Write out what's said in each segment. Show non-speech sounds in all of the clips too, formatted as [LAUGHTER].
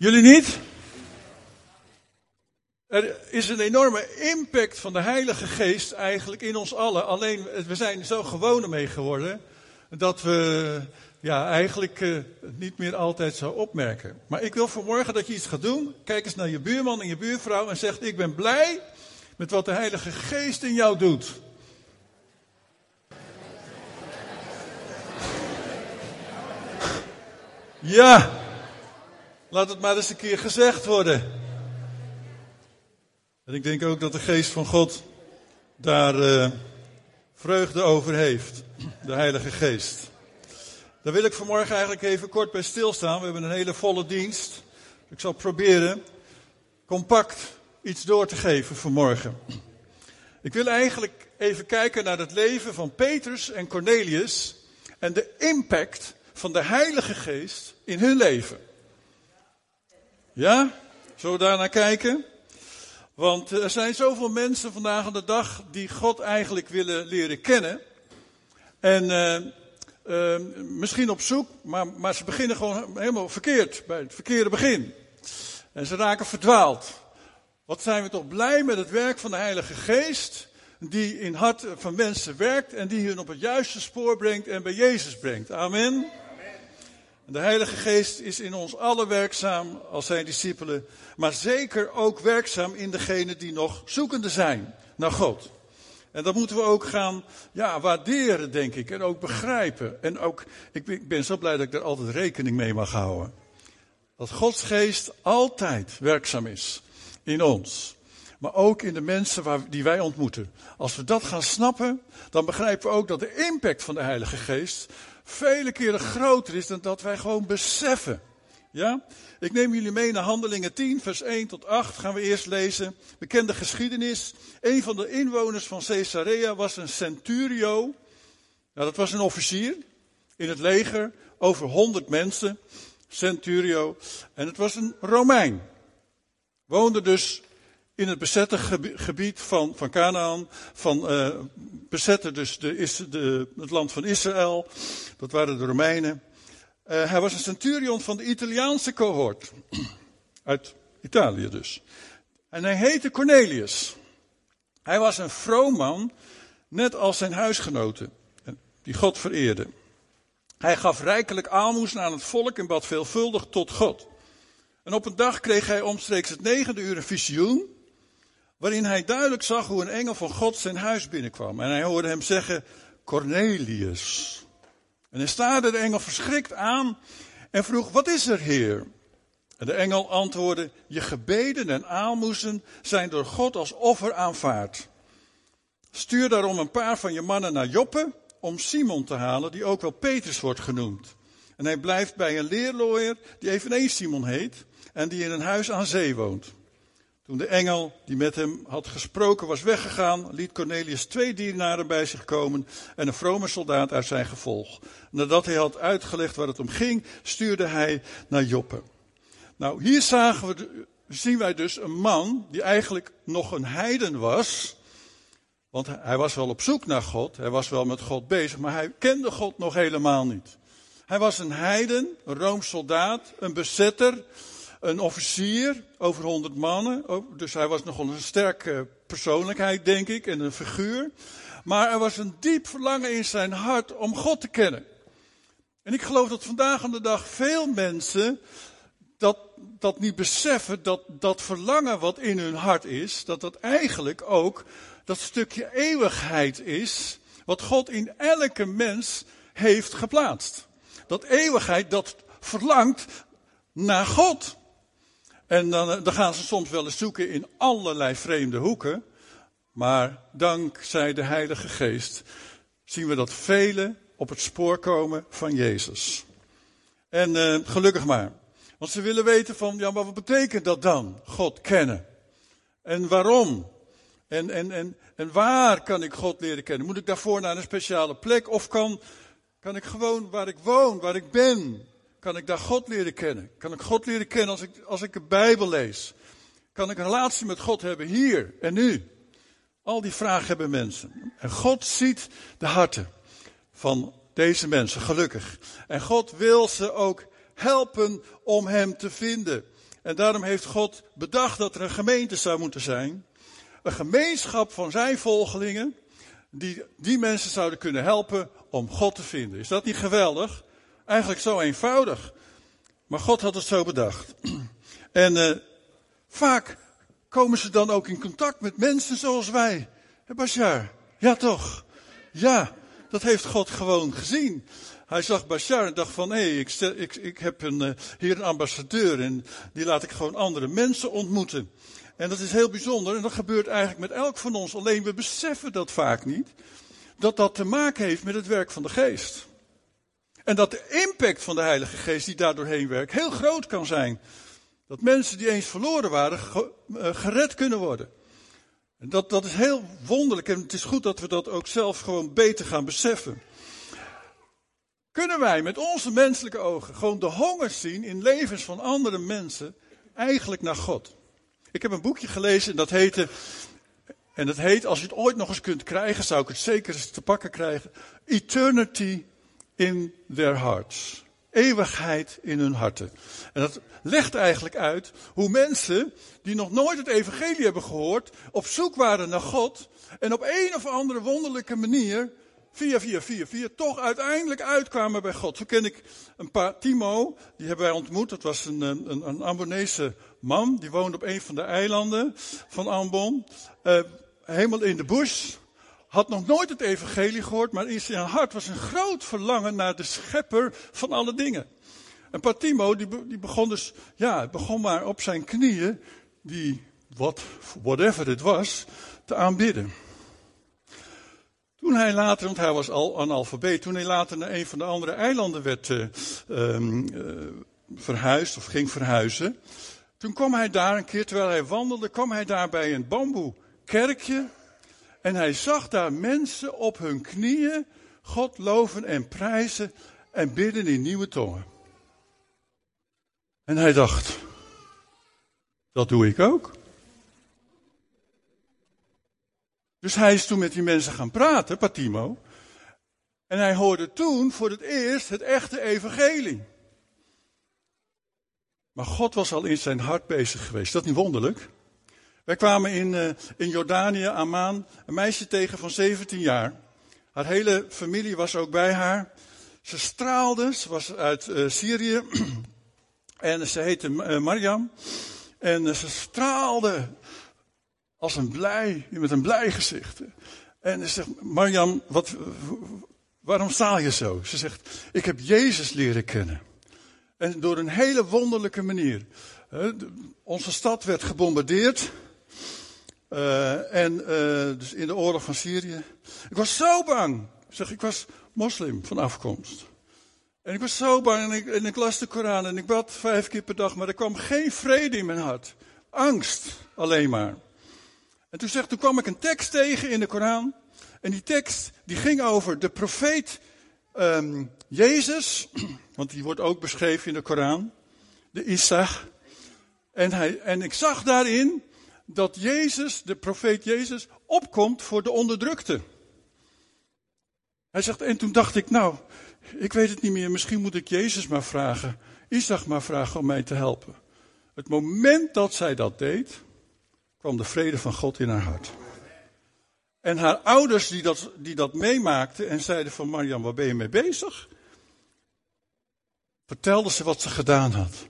Jullie niet? Er is een enorme impact van de Heilige Geest eigenlijk in ons allen. Alleen we zijn zo gewoon ermee geworden dat we ja, eigenlijk uh, niet meer altijd zo opmerken. Maar ik wil vanmorgen dat je iets gaat doen. Kijk eens naar je buurman en je buurvrouw en zegt: Ik ben blij met wat de Heilige Geest in jou doet. Ja, laat het maar eens een keer gezegd worden. En ik denk ook dat de geest van God daar uh, vreugde over heeft. [CLEARS THROAT] De Heilige Geest. Daar wil ik vanmorgen eigenlijk even kort bij stilstaan. We hebben een hele volle dienst. Ik zal proberen compact iets door te geven vanmorgen. [CLEARS THROAT] Ik wil eigenlijk even kijken naar het leven van Petrus en Cornelius en de impact van de Heilige Geest in hun leven. Ja? Zullen we daar naar kijken? Want er zijn zoveel mensen vandaag aan de dag die God eigenlijk willen leren kennen. En uh, uh, misschien op zoek, maar, maar ze beginnen gewoon helemaal verkeerd, bij het verkeerde begin. En ze raken verdwaald. Wat zijn we toch blij met het werk van de Heilige Geest, die in hart van mensen werkt en die hun op het juiste spoor brengt en bij Jezus brengt. Amen. De Heilige Geest is in ons allen werkzaam als zijn discipelen, maar zeker ook werkzaam in degenen die nog zoekende zijn naar God. En dat moeten we ook gaan ja, waarderen, denk ik, en ook begrijpen. En ook, ik ben zo blij dat ik er altijd rekening mee mag houden. Dat Gods geest altijd werkzaam is in ons. Maar ook in de mensen waar, die wij ontmoeten. Als we dat gaan snappen, dan begrijpen we ook dat de impact van de Heilige Geest vele keren groter is dan dat wij gewoon beseffen. Ja? Ik neem jullie mee naar Handelingen 10, vers 1 tot 8. Gaan we eerst lezen. Bekende geschiedenis. Een van de inwoners van Caesarea was een centurio. Nou, dat was een officier in het leger. Over 100 mensen. Centurio. En het was een Romein. Woonde dus in het bezette gebied van, van Canaan, van uh, bezette dus de, de, het land van Israël, dat waren de Romeinen. Uh, hij was een centurion van de Italiaanse cohort, [CLEARS THROAT] uit Italië dus. En hij heette Cornelius. Hij was een vroom man, net als zijn huisgenoten, die God vereerde. Hij gaf rijkelijk aalmoezen aan het volk en bad veelvuldig tot God. En op een dag kreeg hij omstreeks het negende uur een visioen waarin hij duidelijk zag hoe een engel van God zijn huis binnenkwam. En hij hoorde hem zeggen, Cornelius. En hij staarde de engel verschrikt aan en vroeg, wat is er, heer? En de engel antwoordde, je gebeden en aalmoezen zijn door God als offer aanvaard. Stuur daarom een paar van je mannen naar Joppe om Simon te halen, die ook wel Petrus wordt genoemd. En hij blijft bij een leerlooier die eveneens Simon heet en die in een huis aan zee woont. Toen de engel die met hem had gesproken was weggegaan, liet Cornelius twee dienaren bij zich komen en een vrome soldaat uit zijn gevolg. Nadat hij had uitgelegd waar het om ging, stuurde hij naar Joppe. Nou, hier zagen we, zien wij dus een man die eigenlijk nog een heiden was. Want hij was wel op zoek naar God, hij was wel met God bezig, maar hij kende God nog helemaal niet. Hij was een heiden, een Rooms soldaat, een bezetter, een officier, over honderd mannen. Dus hij was nogal een sterke persoonlijkheid, denk ik, en een figuur. Maar er was een diep verlangen in zijn hart om God te kennen. En ik geloof dat vandaag aan de dag veel mensen dat, dat niet beseffen, dat dat verlangen wat in hun hart is, dat dat eigenlijk ook dat stukje eeuwigheid is, wat God in elke mens heeft geplaatst. Dat eeuwigheid, dat verlangt naar God. En dan, eh, dan gaan ze soms wel eens zoeken in allerlei vreemde hoeken. Maar dankzij de Heilige Geest zien we dat velen op het spoor komen van Jezus. En uh, gelukkig maar. Want ze willen weten van, ja, maar wat betekent dat dan? God kennen. En waarom? En, en, en, en waar kan ik God leren kennen? Moet ik daarvoor naar een speciale plek? Of kan, kan ik gewoon waar ik woon, waar ik ben, kan ik daar God leren kennen? Kan ik God leren kennen als ik, als ik de Bijbel lees? Kan ik een relatie met God hebben hier en nu? Al die vragen hebben mensen. En God ziet de harten van deze mensen, gelukkig. En God wil ze ook helpen om Hem te vinden. En daarom heeft God bedacht dat er een gemeente zou moeten zijn. Een gemeenschap van zijn volgelingen. Die die mensen zouden kunnen helpen om God te vinden. Is dat niet geweldig? Eigenlijk zo eenvoudig. Maar God had het zo bedacht. [CLEARS THROAT] En uh, vaak komen ze dan ook in contact met mensen zoals wij. Hé Bashar, ja toch? Ja, dat heeft God gewoon gezien. Hij zag Bashar en dacht van, hé, hey, ik, ik, ik heb een, uh, hier een ambassadeur en die laat ik gewoon andere mensen ontmoeten. En dat is heel bijzonder en dat gebeurt eigenlijk met elk van ons. Alleen we beseffen dat vaak niet. Dat dat te maken heeft met het werk van de geest. En dat de impact van de Heilige Geest die daar doorheen werkt heel groot kan zijn. Dat mensen die eens verloren waren eh, gered kunnen worden. En dat, dat is heel wonderlijk en het is goed dat we dat ook zelf gewoon beter gaan beseffen. Kunnen wij met onze menselijke ogen gewoon de honger zien in levens van andere mensen eigenlijk naar God? Ik heb een boekje gelezen en dat heette, en dat heet, als je het ooit nog eens kunt krijgen, zou ik het zeker eens te pakken krijgen, Eternity in their hearts. Eeuwigheid in hun harten. En dat legt eigenlijk uit hoe mensen die nog nooit het evangelie hebben gehoord, op zoek waren naar God en op een of andere wonderlijke manier, via, via, via, via, toch uiteindelijk uitkwamen bij God. Zo ken ik een paar, Timo, die hebben wij ontmoet, dat was een, een, een Ambonese man, die woonde op een van de eilanden van Ambon, uh, helemaal in de bush, had nog nooit het evangelie gehoord, maar in zijn hart was een groot verlangen naar de schepper van alle dingen. En Patimo, die, die begon dus, ja, begon maar op zijn knieën, die, wat, whatever het was, te aanbidden. Toen hij later, want hij was al analfabeet, toen hij later naar een van de andere eilanden werd uh, uh, verhuisd of ging verhuizen, toen kwam hij daar een keer, terwijl hij wandelde, kwam hij daar bij een bamboe kerkje en hij zag daar mensen op hun knieën God loven en prijzen en bidden in nieuwe tongen. En hij dacht, dat doe ik ook. Dus hij is toen met die mensen gaan praten, Patimo. En hij hoorde toen voor het eerst het echte evangelie. Maar God was al in zijn hart bezig geweest. Dat is niet wonderlijk? Wij kwamen in, uh, in Jordanië, Amman, een meisje tegen van 17 jaar. Haar hele familie was ook bij haar. Ze straalde, ze was uit uh, Syrië. [CLEARS THROAT] en ze heette uh, Mariam. En ze straalde als een blij, met een blij gezicht. En ze zegt, Mariam, wat, waarom straal je zo? Ze zegt, ik heb Jezus leren kennen. En door een hele wonderlijke manier. Onze stad werd gebombardeerd. Uh, en uh, dus in de oorlog van Syrië. Ik was zo bang. Zeg, ik was moslim van afkomst. En ik was zo bang en ik, ik las de Koran en ik bad vijf keer per dag, maar er kwam geen vrede in mijn hart. Angst alleen maar. En toen, zegt, toen kwam ik een tekst tegen in de Koran. En die tekst die ging over de profeet um, Jezus, [CLEARS THROAT] want die wordt ook beschreven in de Koran, de Isach. En, hij, en ik zag daarin dat Jezus, de profeet Jezus, opkomt voor de onderdrukte. Hij zegt, en toen dacht ik, nou, ik weet het niet meer, misschien moet ik Jezus maar vragen, Isaac maar vragen om mij te helpen. Het moment dat zij dat deed, kwam de vrede van God in haar hart. En haar ouders die dat, die dat meemaakten en zeiden van Mariam, waar ben je mee bezig? Vertelde ze wat ze gedaan had.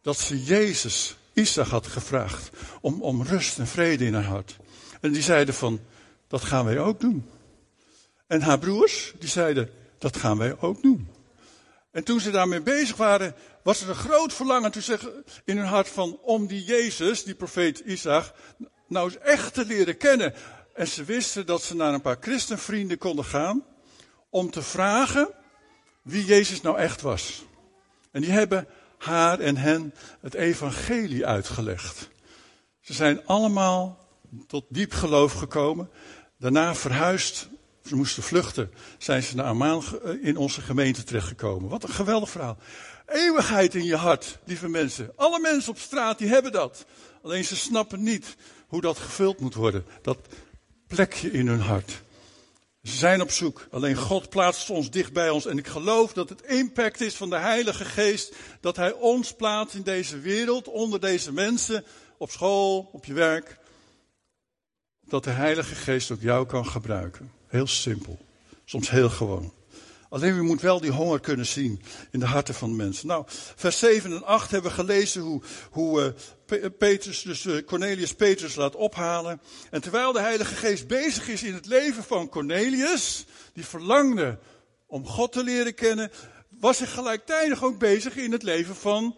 Dat ze Jezus Isaac had gevraagd om, om rust en vrede in haar hart. En die zeiden van, dat gaan wij ook doen. En haar broers, die zeiden, dat gaan wij ook doen. En toen ze daarmee bezig waren, was er een groot verlangen te zeggen in hun hart van, om die Jezus, die profeet Isaac, nou eens echt te leren kennen. En ze wisten dat ze naar een paar christenvrienden konden gaan, om te vragen wie Jezus nou echt was. En die hebben haar en hen het evangelie uitgelegd. Ze zijn allemaal tot diep geloof gekomen. Daarna verhuisd, ze moesten vluchten, zijn ze naar Amman eh, in onze gemeente terechtgekomen. Wat een geweldig verhaal. Eeuwigheid in je hart, lieve mensen. Alle mensen op straat die hebben dat. Alleen ze snappen niet hoe dat gevuld moet worden. Dat plekje in hun hart. Ze zijn op zoek. Alleen God plaatst ons dicht bij ons. En ik geloof dat het impact is van de Heilige Geest. Dat Hij ons plaatst in deze wereld, onder deze mensen, op school, op je werk. Dat de Heilige Geest ook jou kan gebruiken. Heel simpel. Soms heel gewoon. Alleen we moet wel die honger kunnen zien in de harten van de mensen. Nou, vers 7 en 8 hebben we gelezen hoe, hoe uh, Petrus, dus uh, Cornelius Petrus laat ophalen. En terwijl de Heilige Geest bezig is in het leven van Cornelius, die verlangde om God te leren kennen, was hij gelijktijdig ook bezig in het leven van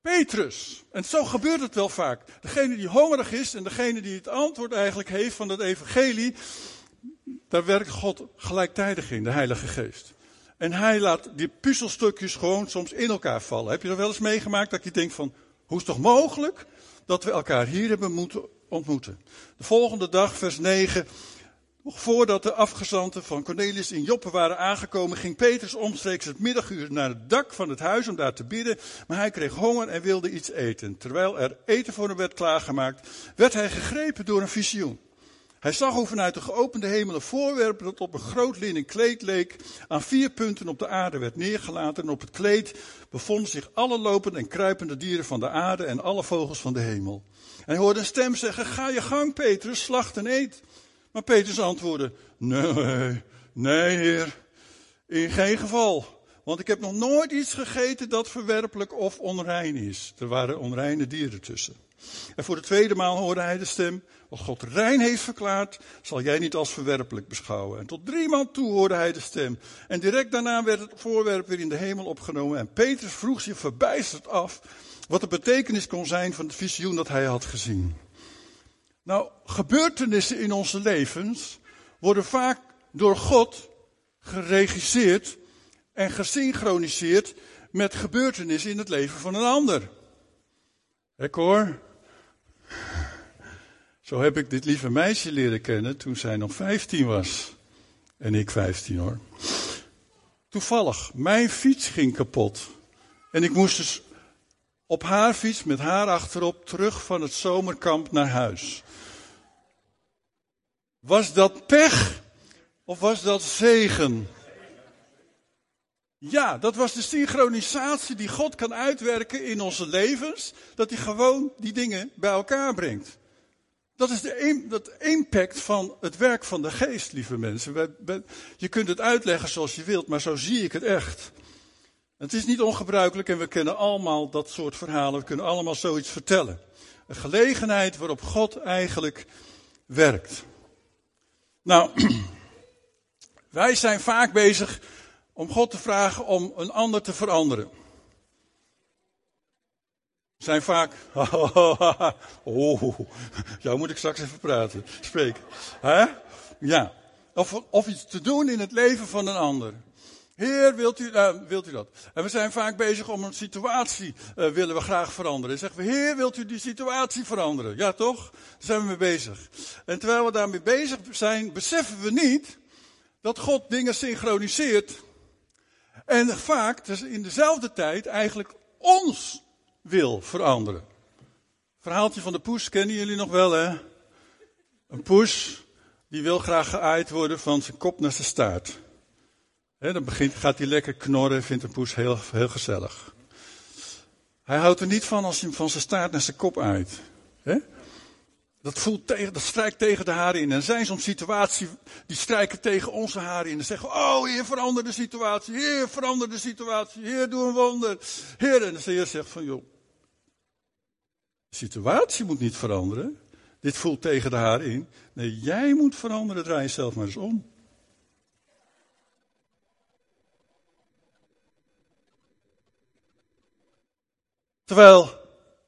Petrus. En zo gebeurt het wel vaak. Degene die hongerig is en degene die het antwoord eigenlijk heeft van het evangelie, daar werkt God gelijktijdig in, de Heilige Geest. En hij laat die puzzelstukjes gewoon soms in elkaar vallen. Heb je dat wel eens meegemaakt dat je denkt van, hoe is het toch mogelijk dat we elkaar hier hebben moeten ontmoeten? De volgende dag, vers 9. Nog voordat de afgezanten van Cornelius in Joppe waren aangekomen, ging Petrus omstreeks het middaguur naar het dak van het huis om daar te bidden. Maar hij kreeg honger en wilde iets eten. Terwijl er eten voor hem werd klaargemaakt, werd hij gegrepen door een visioen. Hij zag hoe vanuit de geopende hemel een voorwerp dat op een groot linnen kleed leek, aan vier punten op de aarde werd neergelaten. En op het kleed bevonden zich alle lopende en kruipende dieren van de aarde en alle vogels van de hemel. En hij hoorde een stem zeggen, ga je gang Petrus, slacht en eet. Maar Petrus antwoordde, nee, nee heer, in geen geval. Want ik heb nog nooit iets gegeten dat verwerpelijk of onrein is. Er waren onreine dieren tussen. En voor de tweede maal hoorde hij de stem, wat God rein heeft verklaard, zal jij niet als verwerpelijk beschouwen. En tot drie maal toe hoorde hij de stem. En direct daarna werd het voorwerp weer in de hemel opgenomen. En Petrus vroeg zich verbijsterd af wat de betekenis kon zijn van het visioen dat hij had gezien. Nou, gebeurtenissen in onze levens worden vaak door God geregisseerd en gesynchroniseerd met gebeurtenissen in het leven van een ander. Ik hoor. Zo heb ik dit lieve meisje leren kennen toen zij nog 15 was. En ik 15 hoor. Toevallig, mijn fiets ging kapot. En ik moest dus op haar fiets met haar achterop terug van het zomerkamp naar huis. Was dat pech of was dat zegen? Ja, dat was de synchronisatie die God kan uitwerken in onze levens. Dat hij gewoon die dingen bij elkaar brengt. Dat is de impact van het werk van de geest, lieve mensen. Je kunt het uitleggen zoals je wilt, maar zo zie ik het echt. Het is niet ongebruikelijk en we kennen allemaal dat soort verhalen. We kunnen allemaal zoiets vertellen. Een gelegenheid waarop God eigenlijk werkt. Nou, [CLEARS THROAT] wij zijn vaak bezig om God te vragen om een ander te veranderen. Zijn vaak, [LAUGHS] oh, jou moet ik straks even praten, spreken. Hè? Ja, of, of iets te doen in het leven van een ander. Heer, wilt u, uh, wilt u dat? En we zijn vaak bezig om een situatie, uh, willen we graag veranderen. En zeggen we, Heer, wilt u die situatie veranderen? Ja, toch? Daar zijn we mee bezig. En terwijl we daarmee bezig zijn, beseffen we niet dat God dingen synchroniseert. En vaak, dus in dezelfde tijd, eigenlijk ons wil veranderen. Verhaaltje van de poes kennen jullie nog wel, hè? Een poes, die wil graag geaaid worden van zijn kop naar zijn staart. He, dan begint, gaat hij lekker knorren, vindt een poes heel, heel gezellig. Hij houdt er niet van als je hem van zijn staart naar zijn kop aait. Dat, voelt tegen, dat strijkt tegen de haren in. En zijn soms situaties die strijken tegen onze haren in. En zeggen, oh Heer, verander de situatie. Heer, verander de situatie. Heer, doe een wonder. Heer, en de Heer zegt van, joh, de situatie moet niet veranderen. Dit voelt tegen de haren in. Nee, jij moet veranderen. Draai jezelf maar eens om. Terwijl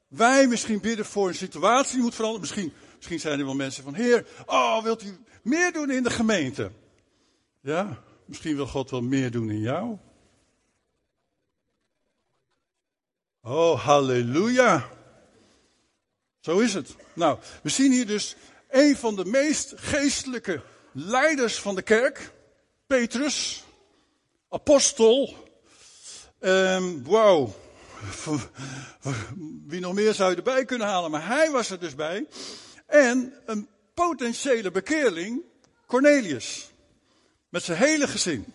wij misschien bidden voor een situatie die moet veranderen. Misschien, misschien zijn er wel mensen van, Heer, oh, wilt u meer doen in de gemeente? Ja, misschien wil God wel meer doen in jou. Oh, halleluja. Zo is het. Nou, we zien hier dus een van de meest geestelijke leiders van de kerk, Petrus, apostel. Um, Wauw, wie nog meer zou je erbij kunnen halen, maar hij was er dus bij. En een potentiële bekeerling, Cornelius. Met zijn hele gezin.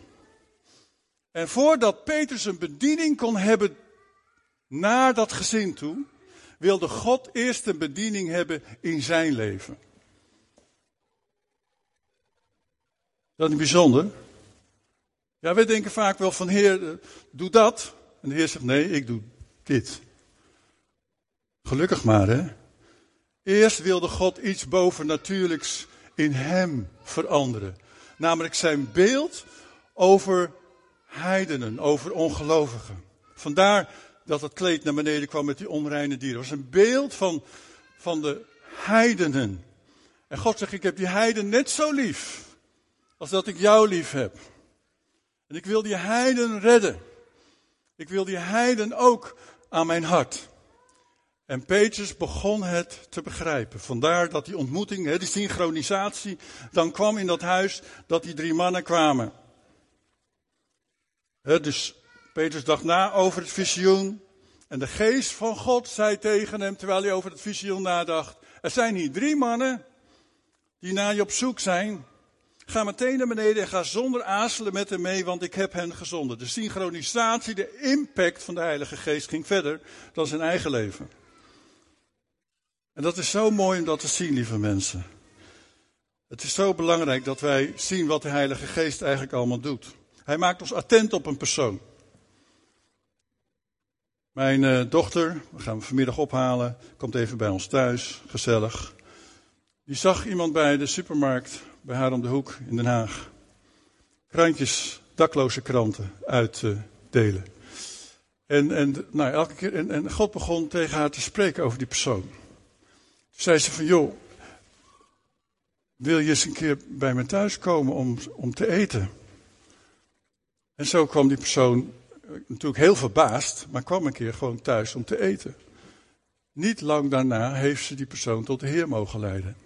En voordat Petrus een bediening kon hebben naar dat gezin toe, wilde God eerst een bediening hebben in zijn leven. Dat is bijzonder. Ja, wij denken vaak wel van Heer, eh, doe dat. En de Heer zegt nee, ik doe dit. Gelukkig maar, hè. Eerst wilde God iets bovennatuurlijks in hem veranderen. Namelijk zijn beeld over heidenen, over ongelovigen. Vandaar dat het kleed naar beneden kwam met die onreine dieren. Het was een beeld van, van de heidenen. En God zegt, ik heb die heiden net zo lief als dat ik jou lief heb. En ik wil die heiden redden. Ik wil die heiden ook aan mijn hart. En Petrus begon het te begrijpen. Vandaar dat die ontmoeting, die synchronisatie, dan kwam in dat huis dat die drie mannen kwamen. dus Petrus dacht na over het visioen. En de geest van God zei tegen hem, terwijl hij over het visioen nadacht. Er zijn hier drie mannen die naar je op zoek zijn. Ga meteen naar beneden en ga zonder aarzelen met hem mee, want ik heb hen gezonden. De synchronisatie, de impact van de Heilige Geest ging verder dan zijn eigen leven. En dat is zo mooi om dat te zien, lieve mensen. Het is zo belangrijk dat wij zien wat de Heilige Geest eigenlijk allemaal doet. Hij maakt ons attent op een persoon. Mijn uh, dochter, we gaan hem vanmiddag ophalen, komt even bij ons thuis, gezellig. Die zag iemand bij de supermarkt, bij haar om de hoek in Den Haag. Krantjes, dakloze kranten uitdelen. en, en, nou, elke keer, en, en God begon tegen haar te spreken over die persoon. Zei ze van, joh, wil je eens een keer bij me thuis komen om, om te eten? En zo kwam die persoon natuurlijk heel verbaasd, maar kwam een keer gewoon thuis om te eten. Niet lang daarna heeft ze die persoon tot de Heer mogen leiden.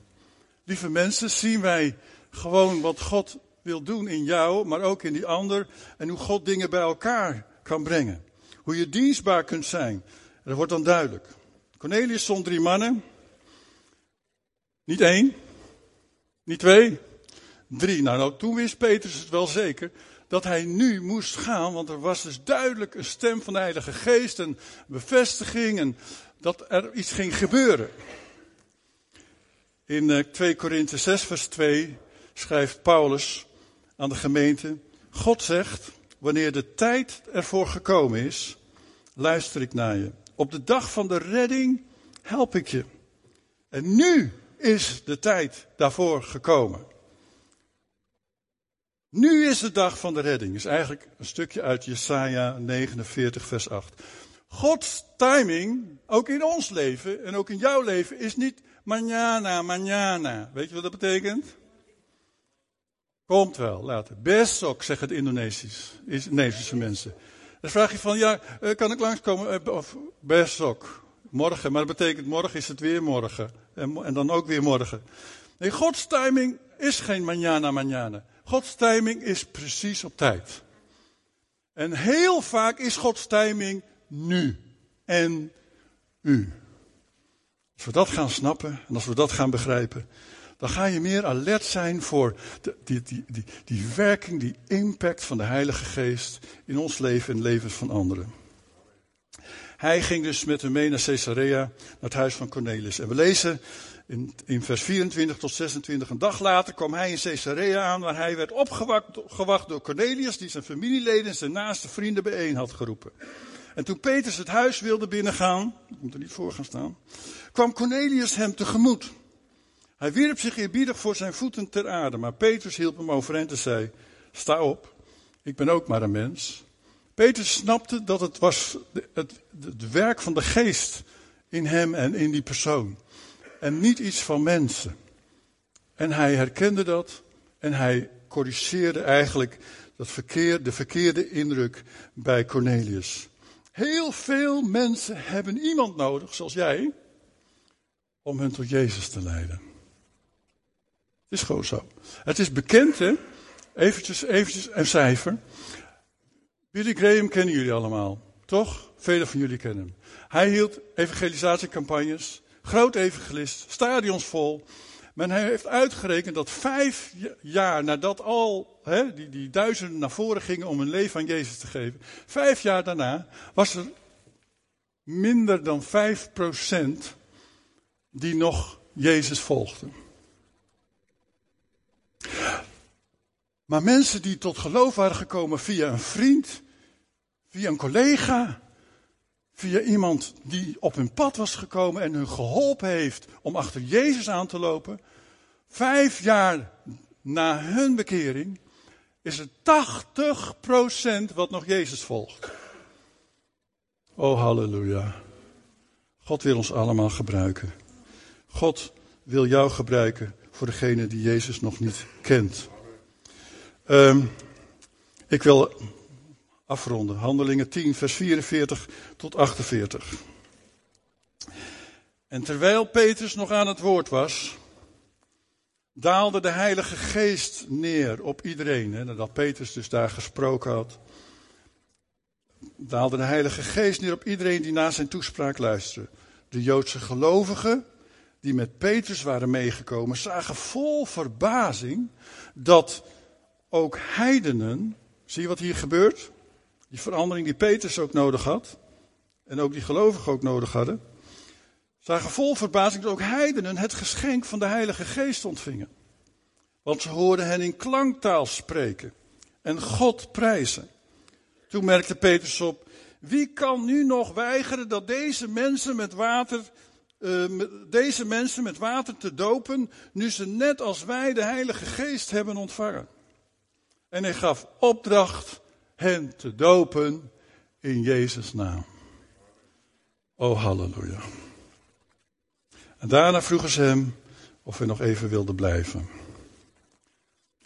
Lieve mensen, zien wij gewoon wat God wil doen in jou, maar ook in die ander. En hoe God dingen bij elkaar kan brengen. Hoe je dienstbaar kunt zijn. dat wordt dan duidelijk. Cornelius stond drie mannen. Niet één, niet twee, drie. Nou, nou, toen wist Petrus het wel zeker dat hij nu moest gaan, want er was dus duidelijk een stem van de Heilige Geest, een bevestiging en dat er iets ging gebeuren. In 2 eh, Korinthe 6 vers 2 schrijft Paulus aan de gemeente, God zegt, wanneer de tijd ervoor gekomen is, luister ik naar je. Op de dag van de redding help ik je. En nu is de tijd daarvoor gekomen. Nu is de dag van de redding. Is eigenlijk een stukje uit Jesaja 49, vers 8. Gods timing, ook in ons leven en ook in jouw leven, is niet mañana, mañana. Weet je wat dat betekent? Komt wel, later. Besok, zeggen de Indonesisch, Indonesische mensen. Dan vraag je van, ja, eh, kan ik langskomen? Eh, of besok, morgen. Maar dat betekent morgen is het weer morgen. En, en dan ook weer morgen. Nee, Gods timing is geen mañana, mañana. Gods timing is precies op tijd. En heel vaak is Gods timing nu. En u. Als we dat gaan snappen en als we dat gaan begrijpen, dan ga je meer alert zijn voor de, die, die, die, die werking, die impact van de Heilige Geest in ons leven en het leven van anderen. Hij ging dus met hem mee naar Caesarea, naar het huis van Cornelis. En we lezen in, in vers 24 tot 26. Een dag later kwam hij in Caesarea aan, waar hij werd opgewacht door Cornelius, die zijn familieleden en zijn naaste vrienden bijeen had geroepen. En toen Petrus het huis wilde binnengaan, moet er niet voor gaan staan, kwam Cornelius hem tegemoet. Hij wierp zich eerbiedig voor zijn voeten ter aarde, maar Petrus hielp hem overeind en zei, sta op, ik ben ook maar een mens. Petrus snapte dat het was het, het werk van de geest in hem en in die persoon en niet iets van mensen. En hij herkende dat en hij corrigeerde eigenlijk dat verkeer, de verkeerde indruk bij Cornelius. Heel veel mensen hebben iemand nodig, zoals jij, om hen tot Jezus te leiden. Het is gewoon zo. Het is bekend, hè? Eventjes, eventjes een cijfer. Billy Graham kennen jullie allemaal, toch? Velen van jullie kennen hem. Hij hield evangelisatiecampagnes. Groot evangelist, stadions vol. Men heeft uitgerekend dat vijf jaar nadat al hè, die, die duizenden naar voren gingen om hun leven aan Jezus te geven. Vijf jaar daarna was er minder dan 5% die nog Jezus volgden. Maar mensen die tot geloof waren gekomen via een vriend, via een collega, via iemand die op hun pad was gekomen en hun geholpen heeft om achter Jezus aan te lopen. Vijf jaar na hun bekering is het 80% wat nog Jezus volgt. Oh halleluja. God wil ons allemaal gebruiken. God wil jou gebruiken voor degene die Jezus nog niet kent. Um, ik wil afronden. Handelingen 10, vers 44 tot 48. En terwijl Petrus nog aan het woord was, daalde de Heilige Geest neer op iedereen. Hè, nadat Petrus dus daar gesproken had, daalde de Heilige Geest neer op iedereen die naar zijn toespraak luisterde. De Joodse gelovigen die met Petrus waren meegekomen, zagen vol verbazing dat ook heidenen, zie je wat hier gebeurt? Die verandering die Petrus ook nodig had, en ook die gelovigen ook nodig hadden, zagen vol verbazing dat ook heidenen het geschenk van de Heilige Geest ontvingen. Want ze hoorden hen in klanktaal spreken en God prijzen. Toen merkte Petrus op, wie kan nu nog weigeren dat deze mensen met water, uh, deze mensen met water te dopen, nu ze net als wij de Heilige Geest hebben ontvangen? En hij gaf opdracht hen te dopen in Jezus' naam. Oh, halleluja. En daarna vroegen ze hem of hij nog even wilde blijven.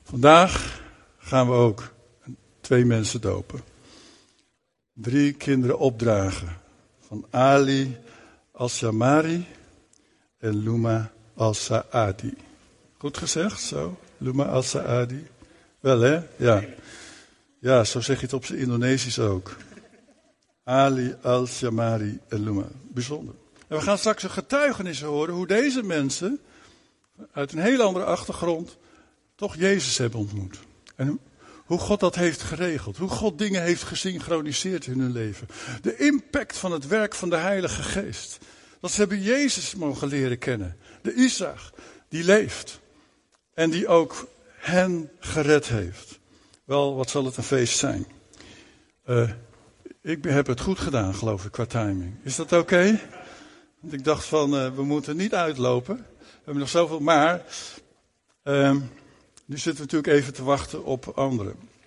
Vandaag gaan we ook twee mensen dopen. Drie kinderen opdragen. Van Ali al-Shamari en Luma al-Sa'adi. Goed gezegd zo? Luma al-Sa'adi. Wel hè? Ja. Ja, zo zeg je het op zijn Indonesisch ook. Ali al-Shamari Eluma. Bijzonder. En we gaan straks een getuigenis horen hoe deze mensen uit een hele andere achtergrond toch Jezus hebben ontmoet. En hoe God dat heeft geregeld. Hoe God dingen heeft gesynchroniseerd in hun leven. De impact van het werk van de Heilige Geest. Dat ze hebben Jezus mogen leren kennen. De Isaac, die leeft. En die ook hen gered heeft. Wel, wat zal het een feest zijn? Uh, ik heb het goed gedaan, geloof ik, qua timing. Is dat oké? Want ik dacht van, uh, we moeten niet uitlopen. We hebben nog zoveel, maar uh, nu zitten we natuurlijk even te wachten op anderen.